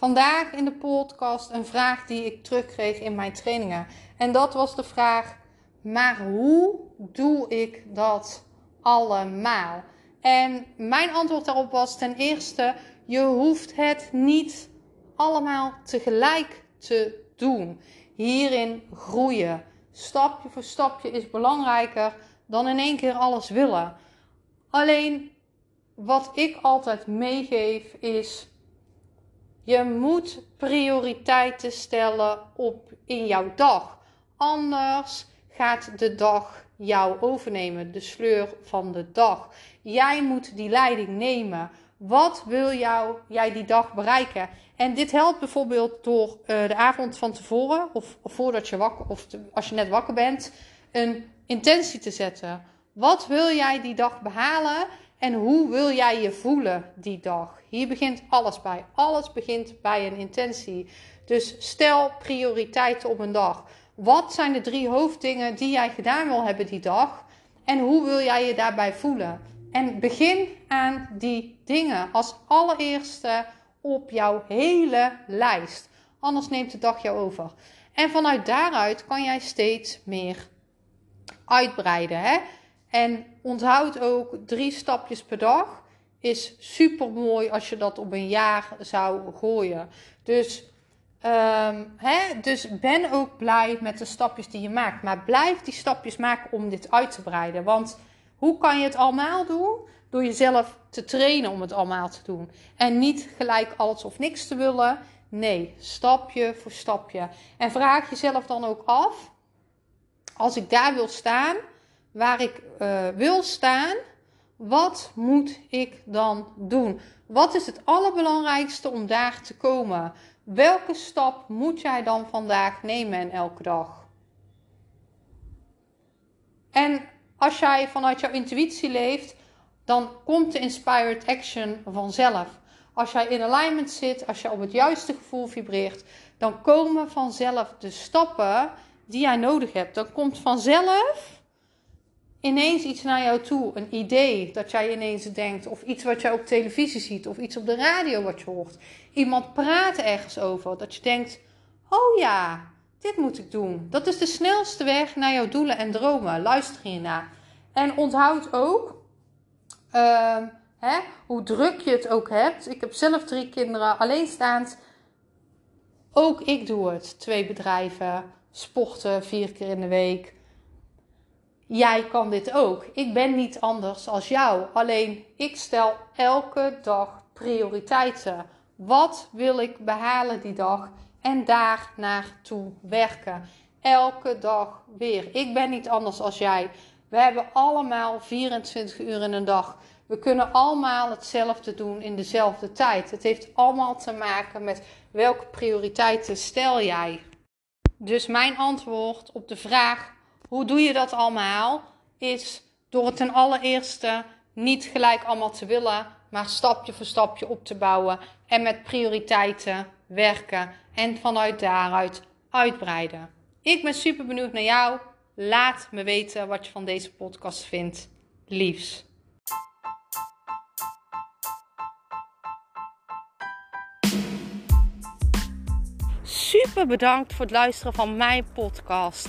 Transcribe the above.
Vandaag in de podcast een vraag die ik terugkreeg in mijn trainingen. En dat was de vraag: maar hoe doe ik dat allemaal? En mijn antwoord daarop was ten eerste: je hoeft het niet allemaal tegelijk te doen. Hierin groeien. Stapje voor stapje is belangrijker dan in één keer alles willen. Alleen wat ik altijd meegeef is je moet prioriteiten stellen op in jouw dag. Anders gaat de dag jou overnemen, de sleur van de dag. Jij moet die leiding nemen. Wat wil jou, jij die dag bereiken? En dit helpt bijvoorbeeld door uh, de avond van tevoren, of, of voordat je wakker, of als je net wakker bent, een intentie te zetten. Wat wil jij die dag behalen en hoe wil jij je voelen die dag? Hier begint alles bij. Alles begint bij een intentie. Dus stel prioriteiten op een dag. Wat zijn de drie hoofddingen die jij gedaan wil hebben die dag? En hoe wil jij je daarbij voelen? En begin aan die dingen als allereerste op jouw hele lijst. Anders neemt de dag jou over. En vanuit daaruit kan jij steeds meer uitbreiden. Hè? En onthoud ook drie stapjes per dag is super mooi als je dat op een jaar zou gooien. Dus, um, hè, dus ben ook blij met de stapjes die je maakt. Maar blijf die stapjes maken om dit uit te breiden. Want hoe kan je het allemaal doen? Door jezelf te trainen om het allemaal te doen. En niet gelijk alles of niks te willen. Nee, stapje voor stapje. En vraag jezelf dan ook af: als ik daar wil staan, waar ik uh, wil staan, wat moet ik dan doen? Wat is het allerbelangrijkste om daar te komen? Welke stap moet jij dan vandaag nemen en elke dag? En als jij vanuit jouw intuïtie leeft, dan komt de inspired action vanzelf. Als jij in alignment zit, als je op het juiste gevoel vibreert, dan komen vanzelf de stappen die jij nodig hebt. Dan komt vanzelf ineens iets naar jou toe, een idee dat jij ineens denkt, of iets wat jij op televisie ziet, of iets op de radio wat je hoort. Iemand praat ergens over, dat je denkt: oh ja, dit moet ik doen. Dat is de snelste weg naar jouw doelen en dromen. Luister hiernaar. En onthoud ook, uh, hè, hoe druk je het ook hebt. Ik heb zelf drie kinderen, alleenstaand. Ook ik doe het. Twee bedrijven, sporten vier keer in de week jij kan dit ook. Ik ben niet anders als jou. Alleen ik stel elke dag prioriteiten. Wat wil ik behalen die dag? En daar naartoe werken. Elke dag weer. Ik ben niet anders als jij. We hebben allemaal 24 uur in een dag. We kunnen allemaal hetzelfde doen in dezelfde tijd. Het heeft allemaal te maken met welke prioriteiten stel jij. Dus mijn antwoord op de vraag hoe doe je dat allemaal? Is door het ten allereerste niet gelijk allemaal te willen, maar stapje voor stapje op te bouwen en met prioriteiten werken en vanuit daaruit uitbreiden. Ik ben super benieuwd naar jou. Laat me weten wat je van deze podcast vindt. Liefs. Super bedankt voor het luisteren van mijn podcast.